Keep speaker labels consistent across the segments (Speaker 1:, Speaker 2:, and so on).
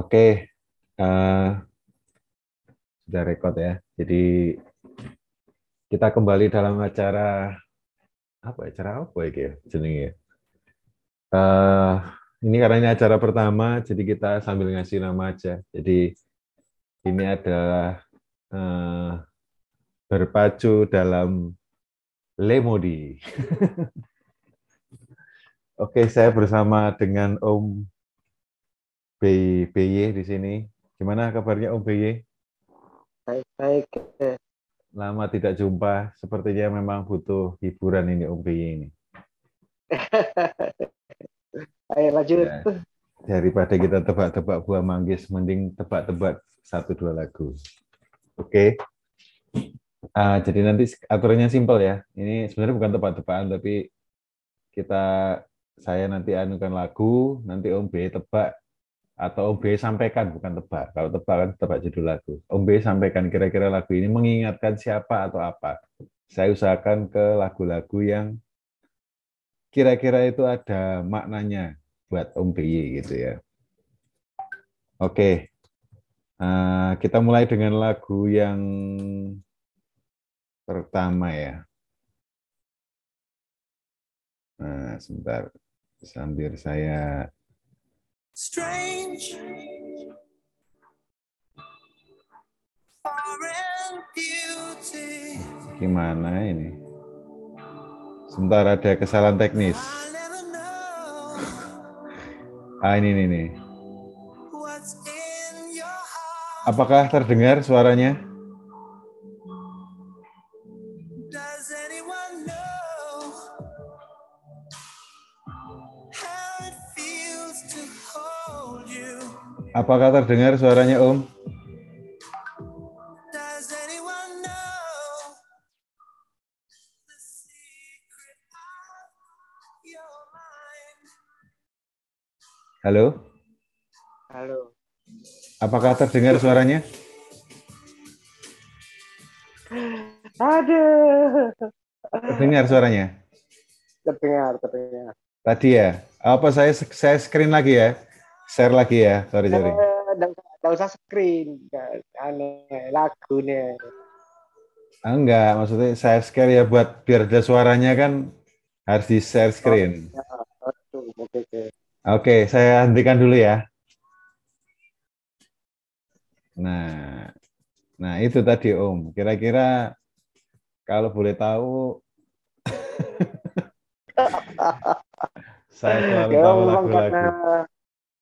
Speaker 1: Oke, uh, sudah rekod ya. Jadi kita kembali dalam acara apa acara apa ya jenenge? Uh, ini karena ini acara pertama, jadi kita sambil ngasih nama aja. Jadi ini adalah uh, berpacu dalam Lemodi. Oke, saya bersama dengan Om BY di sini. Gimana kabarnya Om BY?
Speaker 2: Baik-baik.
Speaker 1: Lama tidak jumpa, sepertinya memang butuh hiburan ini Om BY ini.
Speaker 2: Ayo lanjut. Ya,
Speaker 1: daripada kita tebak-tebak buah manggis, mending tebak-tebak satu dua lagu. Oke. Uh, jadi nanti aturannya simpel ya. Ini sebenarnya bukan tebak-tebakan, tapi kita saya nanti anukan lagu, nanti Om B tebak atau Om B sampaikan bukan tebak. Kalau tebak kan tebak judul lagu. Om B sampaikan kira-kira lagu ini mengingatkan siapa atau apa. Saya usahakan ke lagu-lagu yang kira-kira itu ada maknanya buat Om BY gitu ya. Oke, uh, kita mulai dengan lagu yang pertama ya. Nah, sebentar sambil saya Strange. Gimana ini? Sebentar ada kesalahan teknis. Ah ini ini. ini. Apakah terdengar suaranya? Apakah terdengar suaranya Om? Halo?
Speaker 2: Halo.
Speaker 1: Apakah terdengar suaranya?
Speaker 2: Aduh.
Speaker 1: Terdengar suaranya?
Speaker 2: Terdengar, terdengar.
Speaker 1: Tadi ya? Apa saya saya screen lagi ya? Share lagi ya. Sorry sorry.
Speaker 2: Tidak usah screen. Aneh lagu nih
Speaker 1: ah, enggak maksudnya saya share ya buat biar ada suaranya kan harus di share screen. Oh, ya. oke oke. Oke saya hentikan dulu ya. Nah nah itu tadi om. Kira-kira kalau boleh tahu saya selalu ya, tahu lagu-lagu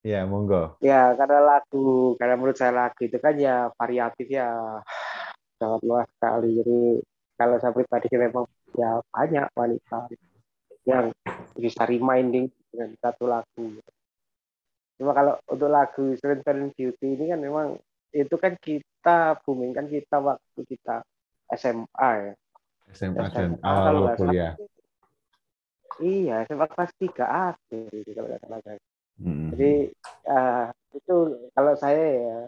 Speaker 1: Ya, monggo.
Speaker 2: Ya, karena lagu, karena menurut saya lagu itu kan ya variatif ya sangat luas sekali. Jadi kalau saya pribadi memang ya banyak wanita yang bisa reminding dengan satu lagu. Cuma kalau untuk lagu Certain Beauty ini kan memang itu kan kita booming kan kita waktu kita SMA ya.
Speaker 1: SMA, dan awal kuliah.
Speaker 2: Iya, SMA kelas 3 akhir kalau nggak salah Hmm. Jadi uh, itu kalau saya ya,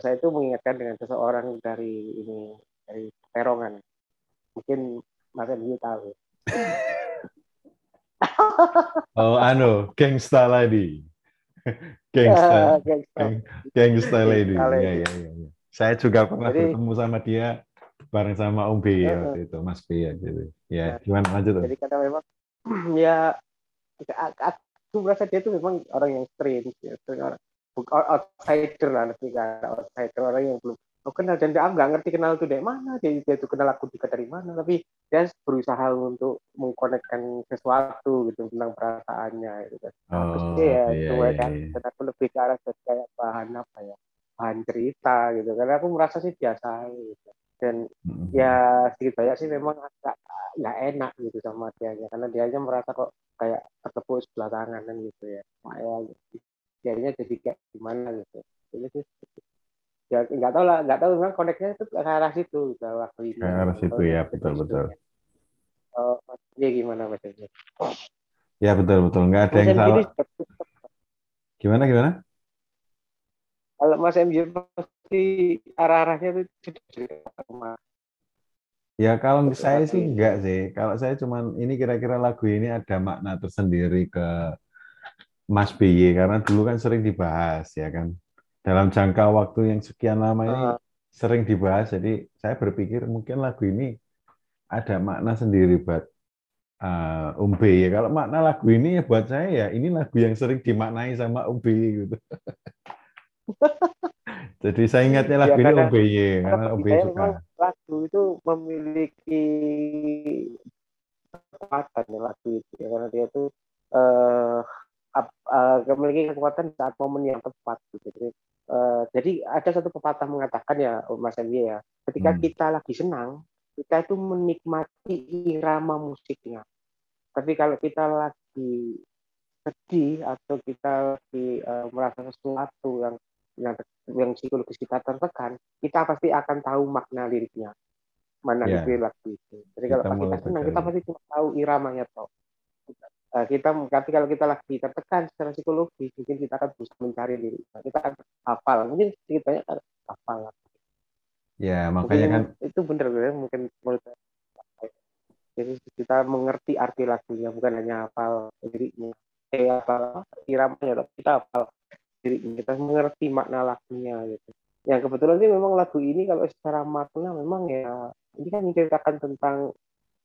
Speaker 2: saya itu mengingatkan dengan seseorang dari ini dari perongan. Mungkin Mas Emil tahu.
Speaker 1: oh, anu, gangsta lady. gangsta. gangsta. gangsta lady. Iya, iya, iya. Ya. Saya juga pernah Jadi, bertemu sama dia bareng sama Om B ya, waktu itu, Mas B ya gitu. Ya, gimana lanjut?
Speaker 2: Jadi karena memang ya aku merasa dia itu memang orang yang strange ya. orang outsider lah nanti outsider orang yang belum aku kenal dan dia nggak ngerti kenal itu dari mana. Dia, dia itu kenal aku juga dari mana. Tapi dia berusaha untuk mengkonekkan sesuatu gitu tentang perasaannya gitu kan. Oh, terus dia ya iya, iya, kan. iya. dan aku lebih ke arah kayak bahan apa ya? Bahan cerita gitu. Karena aku merasa sih biasa gitu dan mm-hmm. ya sedikit banyak sih memang agak nggak enak gitu sama dia karena dia aja merasa kok kayak ketepuk sebelah tangan kan gitu ya. Makanya jadinya jadi kayak gimana gitu. Jadi sih ya nggak tahu lah nggak tahu. Memang koneknya itu ke arah situ gitu, waktu
Speaker 1: ini ke arah situ ya betul betul.
Speaker 2: Oh ya gimana mas
Speaker 1: ya betul betul. Nggak ada yang salah. gimana gimana
Speaker 2: kalau Mas MJ pasti arah-arahnya itu
Speaker 1: Ya kalau saya sih enggak sih. Kalau saya cuman ini kira-kira lagu ini ada makna tersendiri ke Mas BY karena dulu kan sering dibahas ya kan. dalam jangka waktu yang sekian lama ini
Speaker 2: Ah.
Speaker 1: sering dibahas. Jadi saya berpikir mungkin lagu ini ada makna sendiri buat uh, Om B. Ya, kalau makna lagu ini ya buat saya ya ini lagu yang sering dimaknai sama Om B gitu. Jadi saya ingatnya lagu
Speaker 2: Ya,
Speaker 1: ini
Speaker 2: karena-
Speaker 1: Om BY
Speaker 2: Karena
Speaker 1: suka.
Speaker 2: memang lagu itu memiliki kekuatan ya lagu itu ya karena dia itu eh ap- eh, memiliki kekuatan saat momen yang tepat gitu. Jadi, eh, jadi ada satu pepatah mengatakan ya Mas MY ya, ketika
Speaker 1: Hmm.
Speaker 2: kita lagi senang, kita itu menikmati irama musiknya. Tapi kalau kita lagi sedih atau kita lagi eh, merasa sesuatu yang yang yang psikologis kita tertekan, kita pasti akan tahu makna liriknya, mana
Speaker 1: Ya.
Speaker 2: lirik lagu itu. Jadi kalau
Speaker 1: Kita
Speaker 2: kita senang, kita pasti cuma tahu iramanya toh. Eh, kita tapi kalau kita lagi tertekan secara psikologis, mungkin kita akan berusaha mencari liriknya. Kita akan hafal, mungkin sedikit banyak akan hafal.
Speaker 1: Ya
Speaker 2: Mungkin
Speaker 1: makanya kan
Speaker 2: itu benar ya, mungkin menurut saya. Jadi kita mengerti arti lagunya, bukan hanya hafal liriknya. Eh, hafal iramanya, tapi kita hafal liriknya. Kita mengerti makna lagunya gitu. Yang kebetulan sih memang lagu ini kalau secara makna memang ya ini kan menceritakan tentang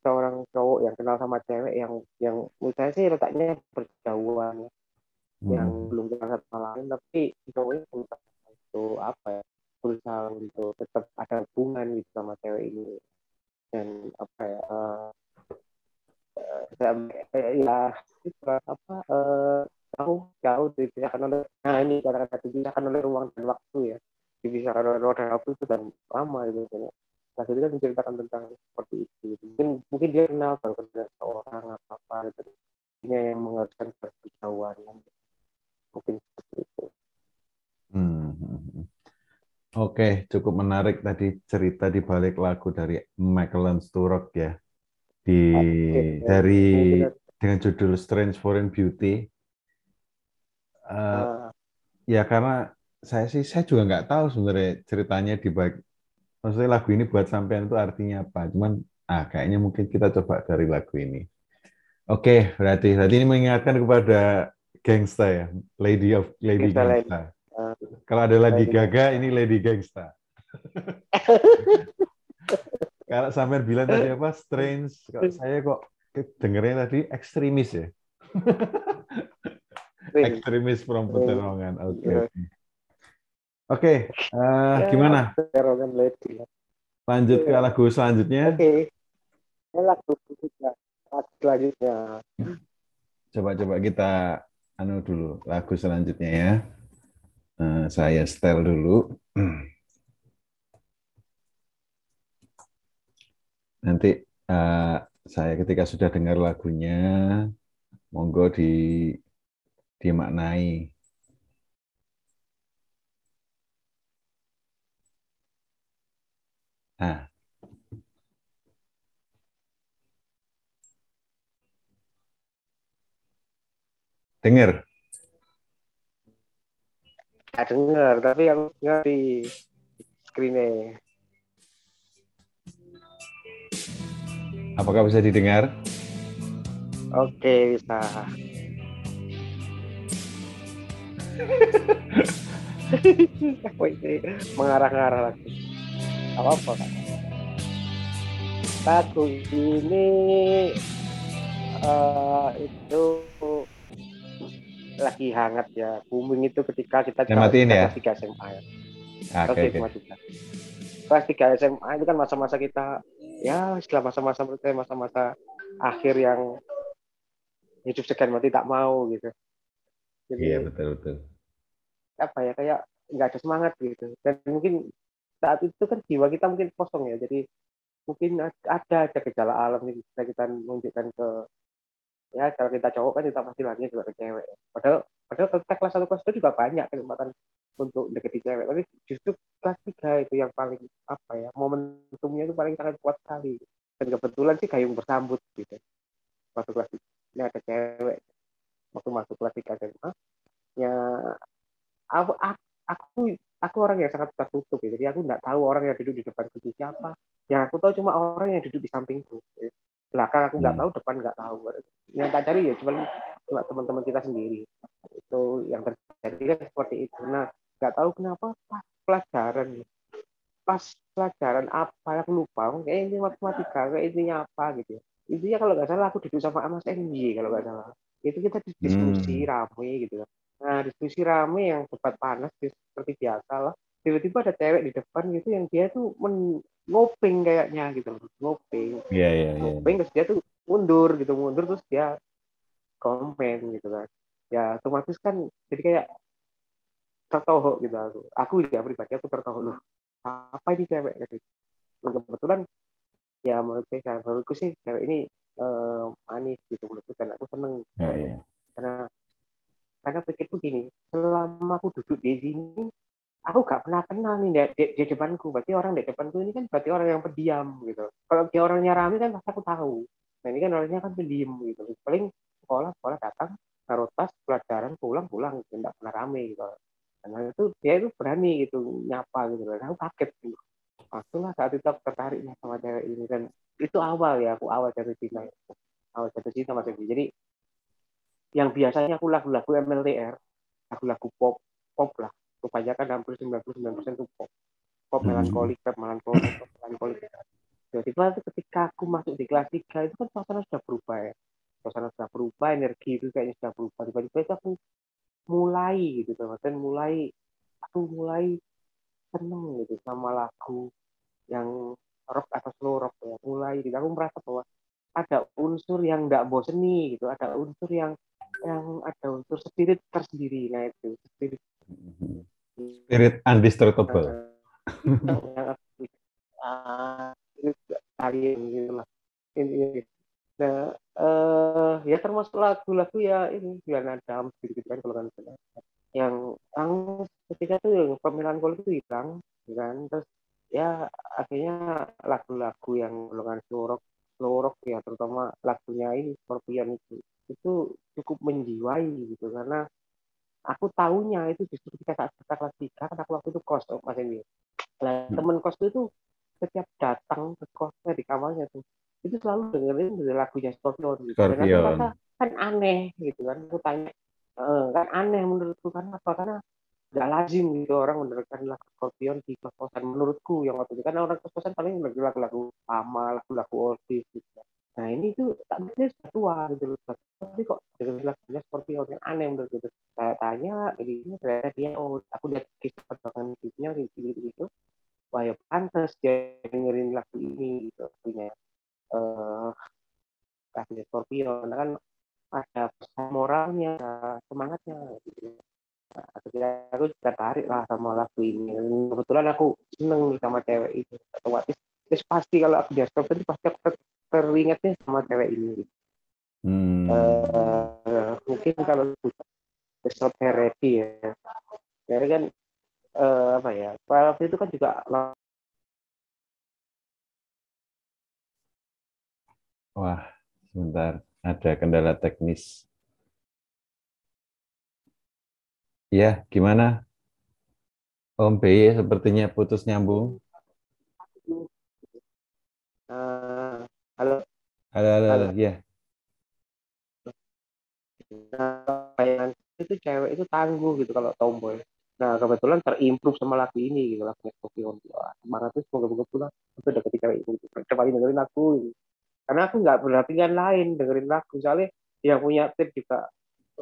Speaker 2: seorang cowok yang kenal sama cewek yang yang menurut saya sih letaknya berjauhan ya. yang
Speaker 1: hmm,
Speaker 2: belum kenal satu sama lain tapi cowoknya untuk apa ya berusaha untuk tetap ada hubungan gitu sama cewek ini dan apa ya saya- eh, ya itu apa eh, jauh jauh dipisahkan oleh nah ini kata-kata dipisahkan oleh ruang dan waktu ya dipisahkan oleh ruang dan waktu itu dan lama gitu kan nah itu kan menceritakan tentang seperti itu gitu. mungkin mungkin dia kenal baru kenal seorang apa apa gitu ini yang mengharuskan berjauhan mungkin seperti itu
Speaker 1: hmm, hmm, hmm. Oke, cukup menarik tadi cerita di balik lagu dari Michael Sturrock ya. Di
Speaker 2: Oke,
Speaker 1: dari dengan judul Strange Foreign Beauty.
Speaker 2: Ah,
Speaker 1: ya karena saya sih saya juga nggak tahu sebenarnya ceritanya di balik maksudnya lagu ini buat sampean itu artinya apa. Cuman ah kayaknya mungkin kita coba dari lagu ini. Oke, berarti berarti ini mengingatkan kepada gangsta ya, Lady of Lady
Speaker 2: Gangsta Lady.
Speaker 1: Gangsta.
Speaker 2: Ah.
Speaker 1: Kalau ada Lady
Speaker 2: Lady
Speaker 1: Gaga, ini Lady Gangsta. Kalau sampean bilang tadi apa strange, kalau saya kok dengernya tadi ekstremis ya. Ekstremis from
Speaker 2: Strange.
Speaker 1: Peterongan. Oke.
Speaker 2: Iya.
Speaker 1: oke. Oke, eh,
Speaker 2: Ya,
Speaker 1: gimana?
Speaker 2: Peterongan.
Speaker 1: Lanjut ke
Speaker 2: Iya.
Speaker 1: lagu selanjutnya.
Speaker 2: Oke. Ini lagu ketiga. Lagu selanjutnya.
Speaker 1: Coba-coba kita anu dulu lagu selanjutnya ya. Eh, saya setel dulu. Nanti eh, saya ketika sudah dengar lagunya, monggo di dimaknai. Nah, dengar.
Speaker 2: Nggak dengar, tapi yang dengar di screen-nya.
Speaker 1: Apakah bisa didengar?
Speaker 2: Oke, bisa. Apa? Mengarah-ngarah lagi. Gak apa-apa, Kak. Lagu ini eh, itu lagi hangat ya. Booming itu ketika kita
Speaker 1: matiin ya?
Speaker 2: kelas 3 SMA ya.
Speaker 1: Ah, Oke,
Speaker 2: Oke,
Speaker 1: oke.
Speaker 2: kelas tiga. Kelas 3 SMA itu kan masa-masa kita ya setelah masa-masa saya masa-masa akhir yang hidup sekian mati tak mau gitu. Jadi
Speaker 1: Iya, betul, betul.
Speaker 2: Apa ya kayak nggak ada semangat gitu. Dan mungkin saat itu kan jiwa kita mungkin kosong ya. Jadi mungkin ada ada gejala alam yang bisa kita menunjukkan ke ya kalau kita cowok kan kita pasti lagi juga ke cewek. Padahal padahal ketika kelas satu kelas 2 juga banyak kesempatan untuk deketi cewek. Tapi justru kelas 3 itu yang paling apa ya momentumnya itu paling sangat kuat sekali. Dan kebetulan sih gayung bersambut gitu. Waktu kelas 3 ini ada cewek waktu masuk kelas 3 SMA ya aku aku aku orang yang sangat tertutup ya. Jadi aku nggak tahu orang yang duduk di depan itu siapa. Yang aku tahu cuma orang yang duduk di sampingku. Belakang aku nggak
Speaker 1: Hmm.
Speaker 2: tahu, depan nggak tahu. Yang tak cari ya cuma cuma teman-teman kita sendiri. Itu yang terjadi kan seperti itu. Nah, nggak tahu kenapa pas pelajaran pas pelajaran apa aku lupa kayak ini matematika kayak intinya apa gitu ya intinya kalau nggak salah aku duduk sama Mas MJ kalau nggak salah itu kita diskusi hmm. rame gitu kan nah diskusi rame yang cepat panas seperti biasa lah. Tiba-tiba ada cewek di depan gitu yang dia tuh men ngoping kayaknya gitu ngoping
Speaker 1: yeah, yeah, yeah.
Speaker 2: ngoping terus dia tuh mundur gitu mundur terus dia komen gitu kan. Ya otomatis kan jadi kayak tertohok gitu aku. Aku ya pribadi aku tertohok loh apa ini cewek? Gitu. Kebetulan ya menurut saya menurutku sih cewek ini uh, manis gitu menurutku dan aku seneng.
Speaker 1: Ya, ya.
Speaker 2: karena karena pikirku gini selama aku duduk di sini aku gak pernah kenal nih di, di, di depanku. Berarti orang di depanku ini kan berarti orang yang pendiam gitu. Kalau dia orangnya rame kan pasti aku tahu. Nah ini kan orangnya kan pendiam gitu. Paling sekolah sekolah datang taruh tas pelajaran pulang pulang gitu. Nggak pernah rame gitu. Karena itu dia itu berani gitu nyapa gitu. Dan aku kaget gitu. Lah saat itu aku tertarik sama cewek ini. Dan itu awal ya aku awal jatuh cinta. Awal jatuh cinta mas jadi yang biasanya aku lagu-lagu MLTR lagu-lagu pop pop lah. Kebanyakan hampir 99 persen itu pop. Pop hmm. melankolik pop melankolik pop melankolik. Tiba-tiba ketika aku masuk di kelas 3 itu kan suasana sudah berubah ya. Suasana sudah berubah energi itu kayaknya sudah berubah. Tiba-tiba itu aku mulai gitu dan mulai aku mulai seneng gitu sama lagu yang rock atau slow rock ya. Mulai gitu. Aku merasa bahwa ada unsur yang tidak boseni gitu. Ada unsur yang yang ada unsur spirit tersendiri nah itu spirit.
Speaker 1: Spirit undestructible.
Speaker 2: Kalian gitu lah. Ini nah uh, ya termasuk lagu-lagu ya ini Julian Adam gitu, gitu kan kalau kan yang yang ketika itu yang pemilihan gol itu hilang gitu kan? Terus ya akhirnya lagu-lagu yang golongan slow rock slow rock ya terutama lagunya ini Scorpion itu itu cukup menjiwai gitu karena aku tahunya itu justru kita saat kita kelas tiga kan aku waktu itu kos oh, mas Ewi nah, hmm. temen kos itu setiap datang ke kosnya di kamarnya tuh itu selalu dengerin dari lagunya Scorpion gitu.
Speaker 1: Scorpion. Dan aku
Speaker 2: kan aneh gitu kan. Aku tanya, e, kan aneh menurutku karena apa? Karena nggak lazim gitu orang mendengarkan lagu Scorpion di kos-kosan menurutku yang waktu itu kan orang kos-kosan paling lagu-lagu lama, lagu-lagu oldies gitu. Nah ini tuh tak bisa sudah tua gitu loh. Tapi kok dengerin lagunya Scorpion yang aneh menurut gitu. Saya tanya, jadi ini ternyata dia, oh aku lihat kisah perkembangan hidupnya gitu gitu. Wah ya pantas dia dengerin lagu ini gitu punya eh, kasih Scorpio nah, kan ada pesan moralnya semangatnya gitu. Nah, aku tertarik lah sama lagu ini kebetulan aku seneng nih sama cewek itu otomatis terus pasti kalau aku stop itu pasti aku ter teringatnya sama cewek ini hmm. uh, mungkin kalau Stop Ready ya jadi kan uh, apa ya waktu itu kan juga
Speaker 1: Wah, sebentar. Ada kendala teknis. Ya, gimana? Om B sepertinya putus nyambung.
Speaker 2: Uh, halo.
Speaker 1: Halo, halo, halo. ya.
Speaker 2: Nah, itu cewek itu tangguh gitu kalau tomboy. Nah, kebetulan terimprove sama lagu ini gitu, lagunya Tokyo. Semangat itu semoga-moga pulang. Itu udah ketika itu. Coba dengerin aku. Gitu karena aku nggak pilihan lain dengerin lagu soalnya yang punya tip juga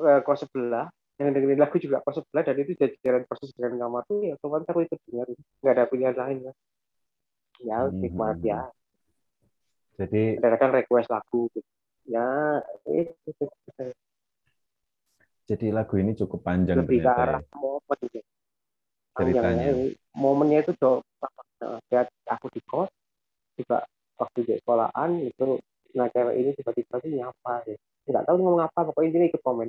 Speaker 2: uh, kos sebelah yang dengerin lagu juga kos sebelah dan itu jajaran persis dengan kamar tuh ya teman aku ikut dengerin nggak ada pilihan lain ya ya hmm. nikmat ya
Speaker 1: jadi
Speaker 2: kadang request lagu gitu. ya itu,
Speaker 1: jadi lagu ini cukup panjang
Speaker 2: lebih ke arah ya. momen gitu. ceritanya. Momennya itu tuh aku di kos juga waktu di sekolahan itu nah cewek ini tiba-tiba tuh nyapa ya. Nggak tahu ngomong apa pokoknya dia ikut komen.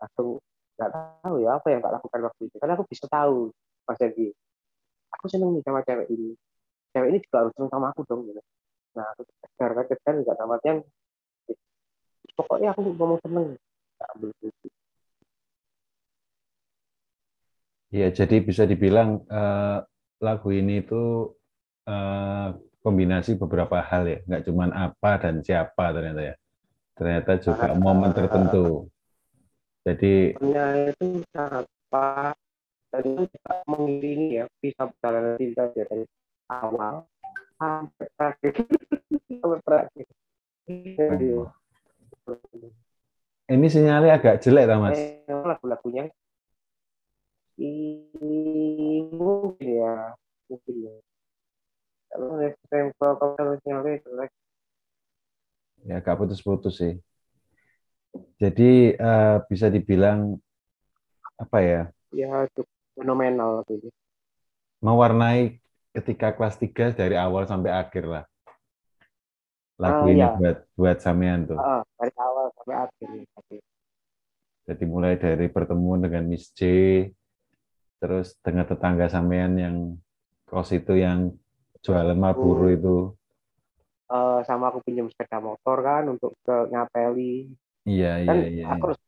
Speaker 2: Langsung nggak tahu ya apa yang tak lakukan waktu itu? Karena aku bisa tahu mas Edi aku seneng nih sama cewek ini. Cewek ini juga harus seneng sama aku dong gitu nah kejar kan nggak sama yang pokoknya aku ngomong seneng.
Speaker 1: Iya, jadi bisa dibilang uh, lagu ini itu uh, kombinasi beberapa hal ya, nggak cuma apa dan siapa ternyata ya. Ternyata juga ah, momen tertentu. Jadi
Speaker 2: itu siapa dan itu mengiringi ya bisa perjalanan cinta dari awal sampai terakhir sampai terakhir
Speaker 1: Oh. Ini sinyalnya agak jelek, tak, Mas?
Speaker 2: Eh, lagu-lagunya mungkin ya mungkin ya kalau stempel kalau sinyalnya jelek
Speaker 1: Ya, agak putus-putus sih. Jadi eh, bisa dibilang apa ya?
Speaker 2: ya cukup fenomenal gitu
Speaker 1: Mewarnai ketika kelas 3 dari awal sampai akhir lah.
Speaker 2: Ah,
Speaker 1: Lagu ini
Speaker 2: iya.
Speaker 1: buat buat sampean tuh.
Speaker 2: Ah, dari awal sampai akhir
Speaker 1: Jadi mulai dari pertemuan dengan Miss J, terus dengan tetangga sampean yang kos itu yang jualan Marlboro itu.
Speaker 2: eh, sama aku pinjam sepeda motor kan untuk ke ngapeli
Speaker 1: Iya, iya,
Speaker 2: kan
Speaker 1: iya.
Speaker 2: aku harus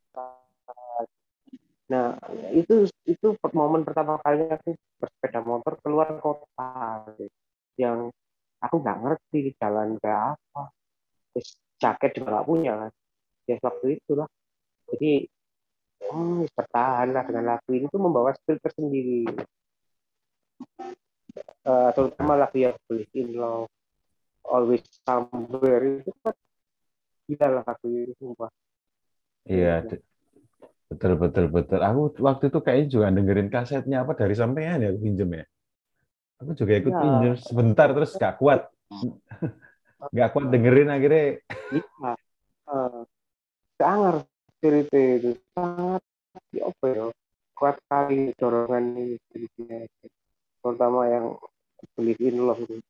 Speaker 2: nah itu itu momen pertama kalinya aku bersepeda motor keluar kota gitu. yang aku nggak ngerti di jalan kayak apa. Terus jaket juga nggak punya kan. Ya waktu itu lah. Jadi hmm, bertahan lah dengan lagu ini. Tuh membawa spirit tersendiri. Eh, terutama lagu yang Believe in Love Always Somewhere. Itu kan gila lah lagu itu sumpah.
Speaker 1: Iya, de- betul betul betul. Aku waktu itu kayaknya juga dengerin kasetnya apa dari sampean ya aku pinjem ya. Aku juga ikut
Speaker 2: Ya.
Speaker 1: pinjem sebentar terus gak kuat. Gak kuat dengerin akhirnya
Speaker 2: Iya. Eh, sangat cerita itu sangat ya apa ya kuat kali dorongan ini ceritanya terutama yang believe in love itu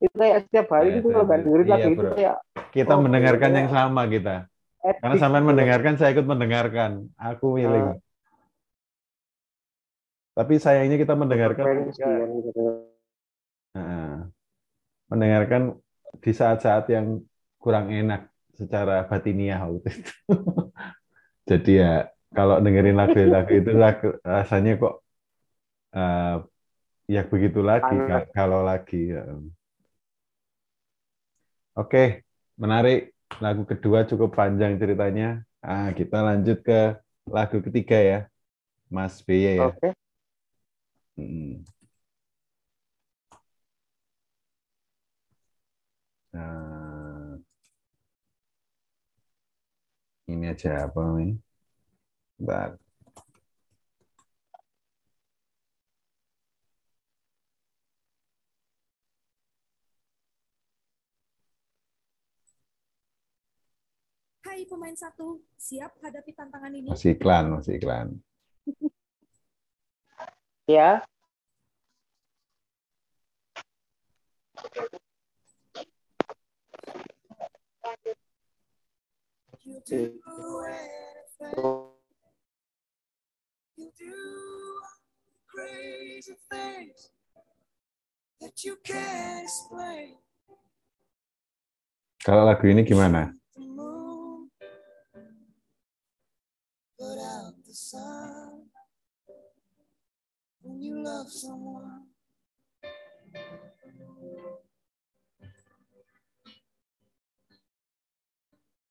Speaker 2: itu kayak setiap hari
Speaker 1: Ya,
Speaker 2: itu kalau nggak
Speaker 1: itu-
Speaker 2: dengerin
Speaker 1: iya,
Speaker 2: lagu itu kayak
Speaker 1: kita
Speaker 2: Oh,
Speaker 1: mendengarkan
Speaker 2: iya.
Speaker 1: yang sama kita. Karena
Speaker 2: gitu.
Speaker 1: mendengarkan, saya ikut mendengarkan. Aku feeling.
Speaker 2: Ah.
Speaker 1: Tapi sayangnya kita mendengarkan. Heeh. mendengarkan di saat-saat yang kurang enak secara batiniah waktu itu. Jadi ya kalau dengerin lagu-lagu itu lagu- rasanya kok eh, ya begitu lagi kalau lagi. ya. Oke, menarik. Lagu kedua cukup panjang ceritanya. Ah, kita lanjut ke lagu ketiga ya, Mas BY ya.
Speaker 2: oke
Speaker 1: Hmm. Nah, ini aja apa nih? Bentar.
Speaker 3: Pemain satu, siap hadapi tantangan ini?
Speaker 1: Masih iklan, masih iklan.
Speaker 2: ya
Speaker 3: You
Speaker 2: do
Speaker 3: anything, you do crazy things that you can't explain.
Speaker 1: Kalau lagu ini gimana?
Speaker 3: The sun. When you love someone,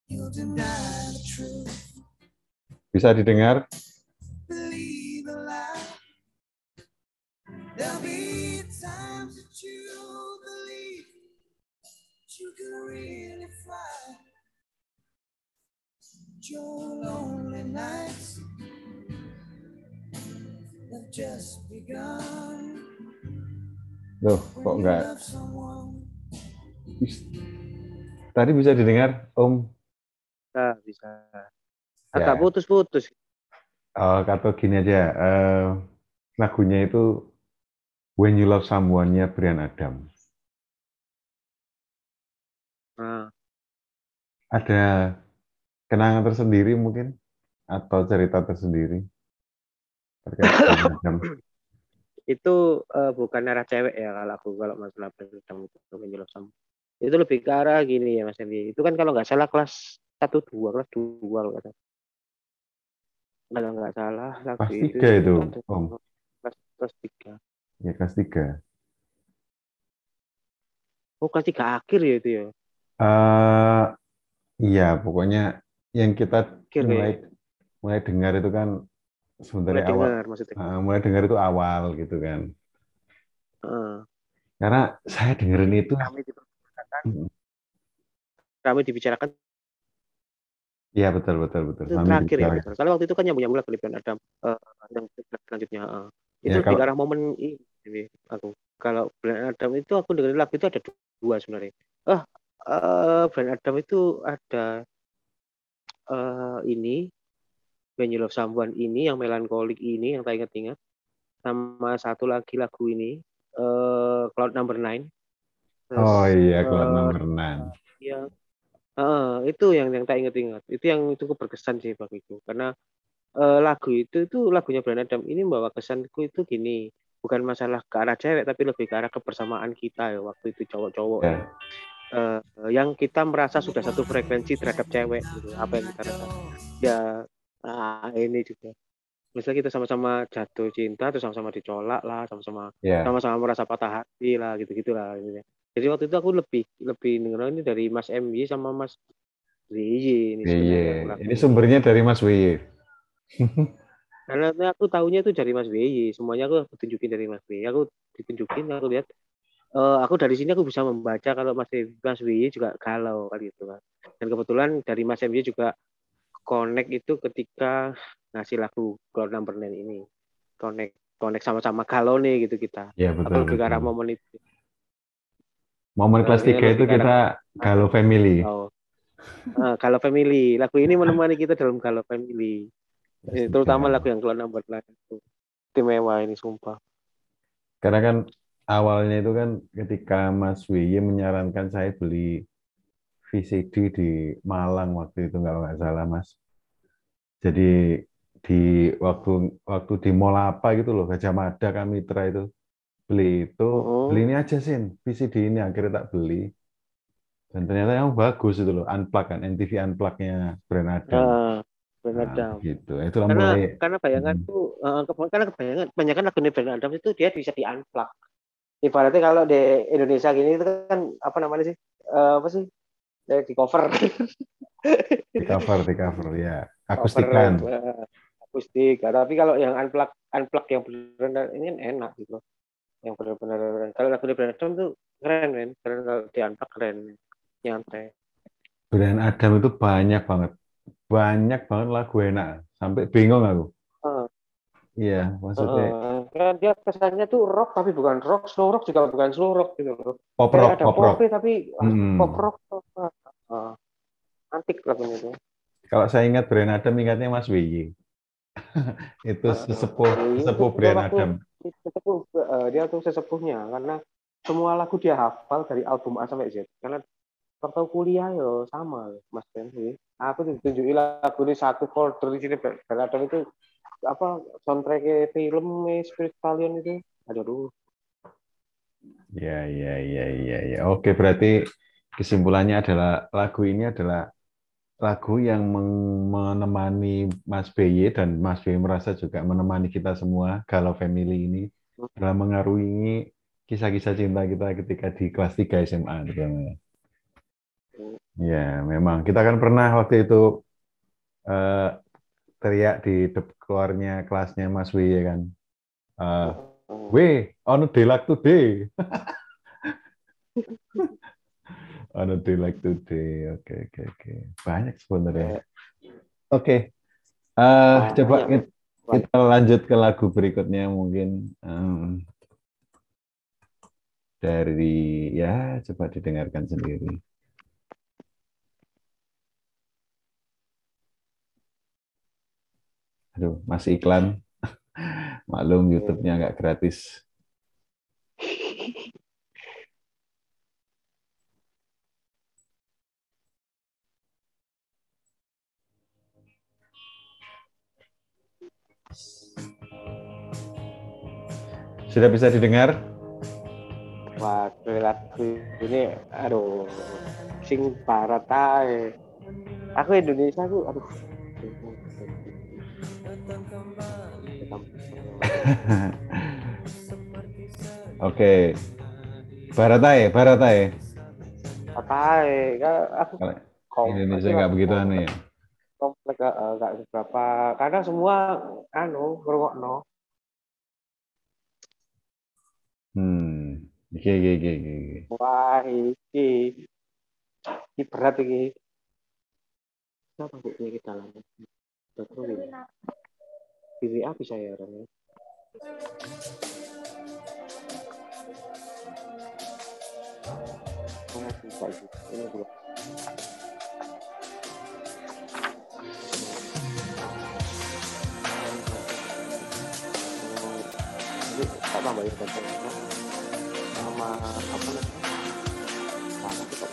Speaker 3: you deny the truth,
Speaker 1: Bisa didengar?
Speaker 3: believe a lie. There'll be times that you believe that you can really fly. Your lonely nights have just begun.
Speaker 1: Loh, kok enggak? Tadi bisa didengar, Om?
Speaker 2: nah, bisa
Speaker 1: Ya.
Speaker 2: agak putus-putus
Speaker 1: Oh, kata gini aja, eh, lagunya itu When You Love Someone-nya Brian Adams.
Speaker 2: nah,
Speaker 1: Ada kenangan tersendiri mungkin? Atau cerita tersendiri?
Speaker 2: Itu eh, bukan arah cewek ya kalau aku kalau masalah berdendam itu menjelaskan sama itu lebih ke arah gini ya mas Endi itu kan kalau nggak salah kelas satu dua kelas dua kalau nggak salah. Kalau nggak salah
Speaker 1: Kelas tiga itu, Om.
Speaker 2: kelas kelas tiga.
Speaker 1: Ya, kelas 3.
Speaker 2: oh kelas tiga akhir ya itu ya?
Speaker 1: Eh iya, pokoknya yang kita
Speaker 2: Akhir
Speaker 1: mulai mulai dengar itu kan
Speaker 2: mulai
Speaker 1: sebenarnya awal
Speaker 2: dengar maksudnya.
Speaker 1: uh, mulai dengar itu awal gitu kan.
Speaker 2: Heeh.
Speaker 1: Karena saya dengerin itu
Speaker 2: Kami dibicarakan,
Speaker 1: Mm.
Speaker 2: kami dibicarakan
Speaker 1: ya betul betul betul.
Speaker 2: itu
Speaker 1: Kami
Speaker 2: terakhir ya. betul. Kalau waktu itu kan nyambung nyambung lagi Brand Adam eh, yang selanjutnya. heeh. Itu
Speaker 1: Ya, kalau-
Speaker 2: ke arah momen ini aku. Kalau Brand Adam itu aku dengerin lagu itu ada dua sebenarnya. Ah, eh Brand Adam itu ada eh ini When You Love Someone ini yang melankolik ini yang tak ingat-ingat sama satu lagi lagu ini eh Cloud Number Nine. Terus,
Speaker 1: Oh iya, Cloud
Speaker 2: eh,
Speaker 1: Number Nine.
Speaker 2: yang eh, itu yang yang tak ingat-ingat itu yang cukup berkesan sih bagiku karena eh, lagu itu itu lagunya Brian Adam ini membawa kesanku itu gini bukan masalah ke arah cewek tapi lebih ke arah kebersamaan kita ya waktu itu cowok-cowok
Speaker 1: Ya.
Speaker 2: Eh, yang kita merasa sudah satu frekuensi terhadap cewek gitu apa yang kita rasa ya ah, ini juga misalnya kita sama-sama jatuh cinta terus sama-sama dicolak lah sama-sama
Speaker 1: Ya.
Speaker 2: sama-sama merasa patah hati lah gitu gitulah gitu. Jadi waktu itu aku lebih lebih denger ini dari Mas MY sama Mas ZY ini lakuin.
Speaker 1: Ini sumbernya dari Mas WY.
Speaker 2: Karena aku tahunya itu dari Mas WY, semuanya aku tunjukin dari Mas WY. Aku ditunjukin, aku lihat eh, aku dari sini aku bisa membaca kalau Mas Mas WY juga galau kali itu kan. Dan kebetulan dari Mas MY juga connect itu ketika ngasih lagu Cloud Number Nine ini. Connect connect sama-sama galau nih gitu kita.
Speaker 1: Ya betul.
Speaker 2: lebih arah
Speaker 1: betul.
Speaker 2: momen itu.
Speaker 1: Momen kelas
Speaker 2: Ini
Speaker 1: 3 itu
Speaker 2: lebih
Speaker 1: kita galau family.
Speaker 2: Oh. Ah, Galau Family. Lagu ini menemani kita dalam Galau Family. Eh, terutama lagu yang keluar number line itu. Istimewa ini sumpah.
Speaker 1: Karena kan awalnya itu kan ketika Mas WY menyarankan saya beli VCD di Malang waktu itu nggak nggak salah Mas. Jadi di waktu waktu di mall apa gitu loh Gajah Mada Kamitra itu beli itu
Speaker 2: Oh.
Speaker 1: beli ini aja sin VCD ini akhirnya tak beli dan ternyata yang bagus itu loh unplug kan NTV unplugnya Brand Adam.
Speaker 2: Ah, Brand
Speaker 1: Nah,
Speaker 2: Adam.
Speaker 1: gitu. Itulah
Speaker 2: Karena
Speaker 1: mulai
Speaker 2: karena bayanganku eh, ke- karena kebayangan kebanyakan lagu Brand Adam itu dia bisa di unplug. Ibaratnya kalau di Indonesia gini itu kan apa namanya sih? Eh, apa sih? Eh, di cover.
Speaker 1: di cover di cover ya akustikan.
Speaker 2: eh, akustik. Nah, Tapi kalau yang unplug unplug yang benar ini kan enak gitu. Yang benar-benar kalau lagu Brand Adam tuh keren men. Keren kalau di unplug keren. Nyantai.
Speaker 1: Brand Adam itu banyak banget. Banyak banget lagu enak. Sampai bingung aku.
Speaker 2: Heeh.
Speaker 1: Iya, maksudnya
Speaker 2: Heeh. kan dia kesannya tuh rock tapi bukan rock, slow rock juga bukan slow rock gitu loh.
Speaker 1: pop rock,
Speaker 2: ada
Speaker 1: pop rock.
Speaker 2: tapi
Speaker 1: Hmm.
Speaker 2: pop rock. Heeh. antik lagunya itu.
Speaker 1: Kalau saya ingat Brand Adam, ingatnya Mas WY. itu sesepuh sesepuh
Speaker 2: waktu-
Speaker 1: Adam.
Speaker 2: Sesepuh, eh, dia tuh sesepuhnya karena semua lagu dia hafal dari album A sampai Z. Karena waktu kuliah yo sama Mas Ben sih. Aku ditunjukin lagu ini satu folder di sini Brand Adam itu apa soundtrack film Spirit Stallion itu. Aduh,
Speaker 1: Ya, ya, ya, ya, ya. Oke, berarti kesimpulannya adalah lagu ini adalah lagu yang menemani Mas BY dan Mas BY merasa juga menemani kita semua Galau Family ini dalam mengarungi kisah-kisah cinta kita ketika di kelas 3 SMA terutama. Ya, memang kita kan pernah waktu itu eh, teriak di keluarnya kelasnya Mas W ya kan. Eh, W, on day like today. On a day like today. Oke, oke, oke. Banyak sebenarnya. Oke. Eh, coba
Speaker 2: Banyak.
Speaker 1: kita, kita lanjut ke lagu berikutnya mungkin em, dari ya coba didengarkan sendiri. Aduh, masih iklan. Maklum YouTube-nya nggak gratis. Sudah bisa didengar?
Speaker 2: Waduh lagu ini aduh sing barat ae. Aku Indonesia aku aduh.
Speaker 1: Oke. Baratai, Baratai.
Speaker 2: Apa ae? Aku komplek
Speaker 1: Indonesia
Speaker 2: lah.
Speaker 1: nggak begitu aneh ya.
Speaker 2: Komplek Gak, eh, gak seberapa karena semua anu ngrungokno
Speaker 1: Hmm. Oke, oke, oke, oke,
Speaker 2: wah iki iki berat iki Kenapa kok ini kita lanjut? Betul ini. Di WA bisa ya orangnya. Oh. Ini. Jadi tak tambahin contohnya sama apa namanya? Sama kita.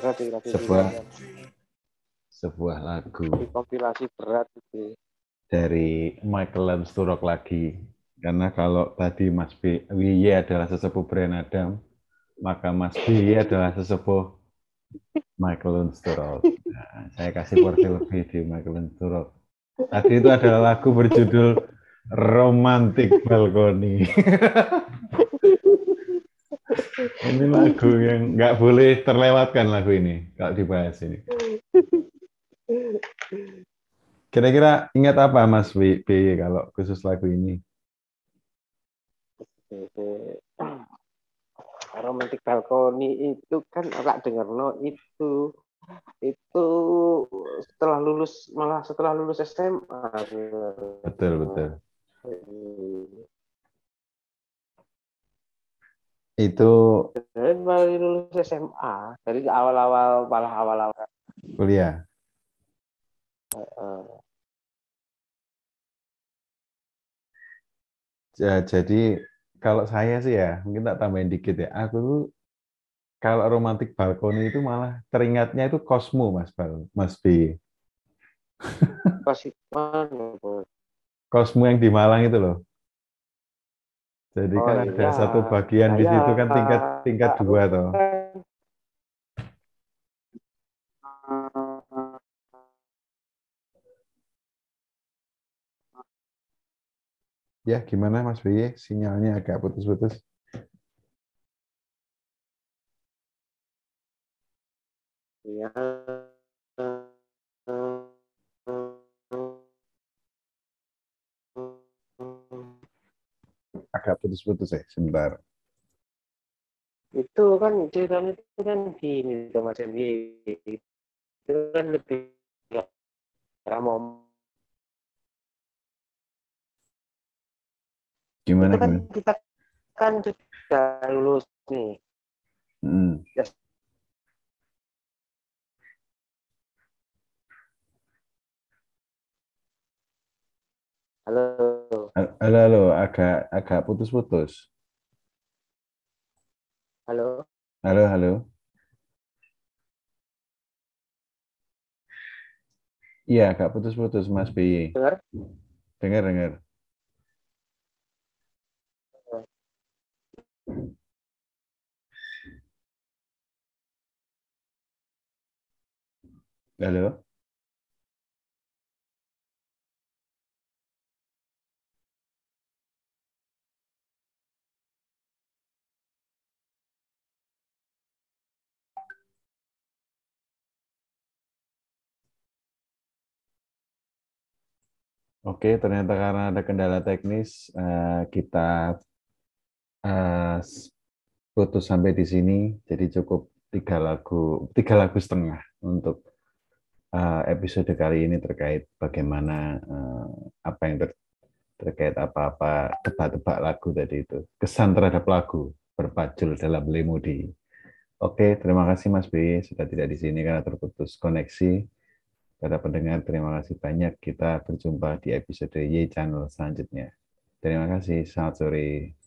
Speaker 1: Sebuah- Sebuah lagu
Speaker 2: kompilasi berat itu.
Speaker 1: Dari Michael Sturrock lagi. Karena kalau tadi Mas B, Wiye adalah sesepuh Brian Adam, maka Mas B adalah sesepuh Michael Sturrock. Nah, saya kasih porsi lebih di Michael Sturrock. Tadi itu adalah lagu berjudul Romantic Balcony. ini lagu yang nggak boleh terlewatkan lagu ini kalau dibahas ini. Kira-kira ingat apa Mas B, B kalau khusus lagu ini?
Speaker 2: romantic balkoni itu kan ora dengerno itu itu setelah lulus malah setelah lulus SMA
Speaker 1: Betul, betul. Itu
Speaker 2: Dari lulus SMA dari awal-awal malah awal-awal
Speaker 1: kuliah. Ja- Jadi kalau saya sih ya, mungkin tak tambahin dikit ya. Aku tuh kalau romantik balkoni itu malah teringatnya itu Cosmo Mas Bal, Mas B. Cosmo yang di Malang itu loh. Jadi
Speaker 2: Oh,
Speaker 1: kan ada
Speaker 2: iya.
Speaker 1: satu bagian di situ kan tingkat tingkat dua toh. Ya gimana Mas B? Sinyalnya agak putus-putus.
Speaker 2: Ya.
Speaker 1: Agak putus-putus ya, sebentar.
Speaker 2: itu kan ceritanya itu kan gini Mas Endi itu kan lebih ramah
Speaker 1: Gimana
Speaker 2: itu kan
Speaker 1: gimana?
Speaker 2: kita kan sudah lulus nih
Speaker 1: Hmm.
Speaker 2: halo
Speaker 1: Halo, halo, agak agak putus-putus.
Speaker 2: halo
Speaker 1: Halo, halo. Iya, agak putus-putus Mas BY.
Speaker 2: dengar
Speaker 1: Dengar, dengar. Halo. Oke, ternyata karena ada kendala teknis, eh, kita eh, putus sampai di sini. Jadi cukup tiga lagu, tiga lagu setengah untuk episode kali ini terkait bagaimana eh, apa yang ter- terkait apa-apa tebak-tebak lagu tadi itu. Kesan terhadap lagu berpajul dalam Lemudi. Oke, terima kasih Mas B sudah tidak di sini karena terputus koneksi. Para pendengar, terima kasih banyak. Kita berjumpa di episode Y Channel selanjutnya. Terima kasih. Selamat sore.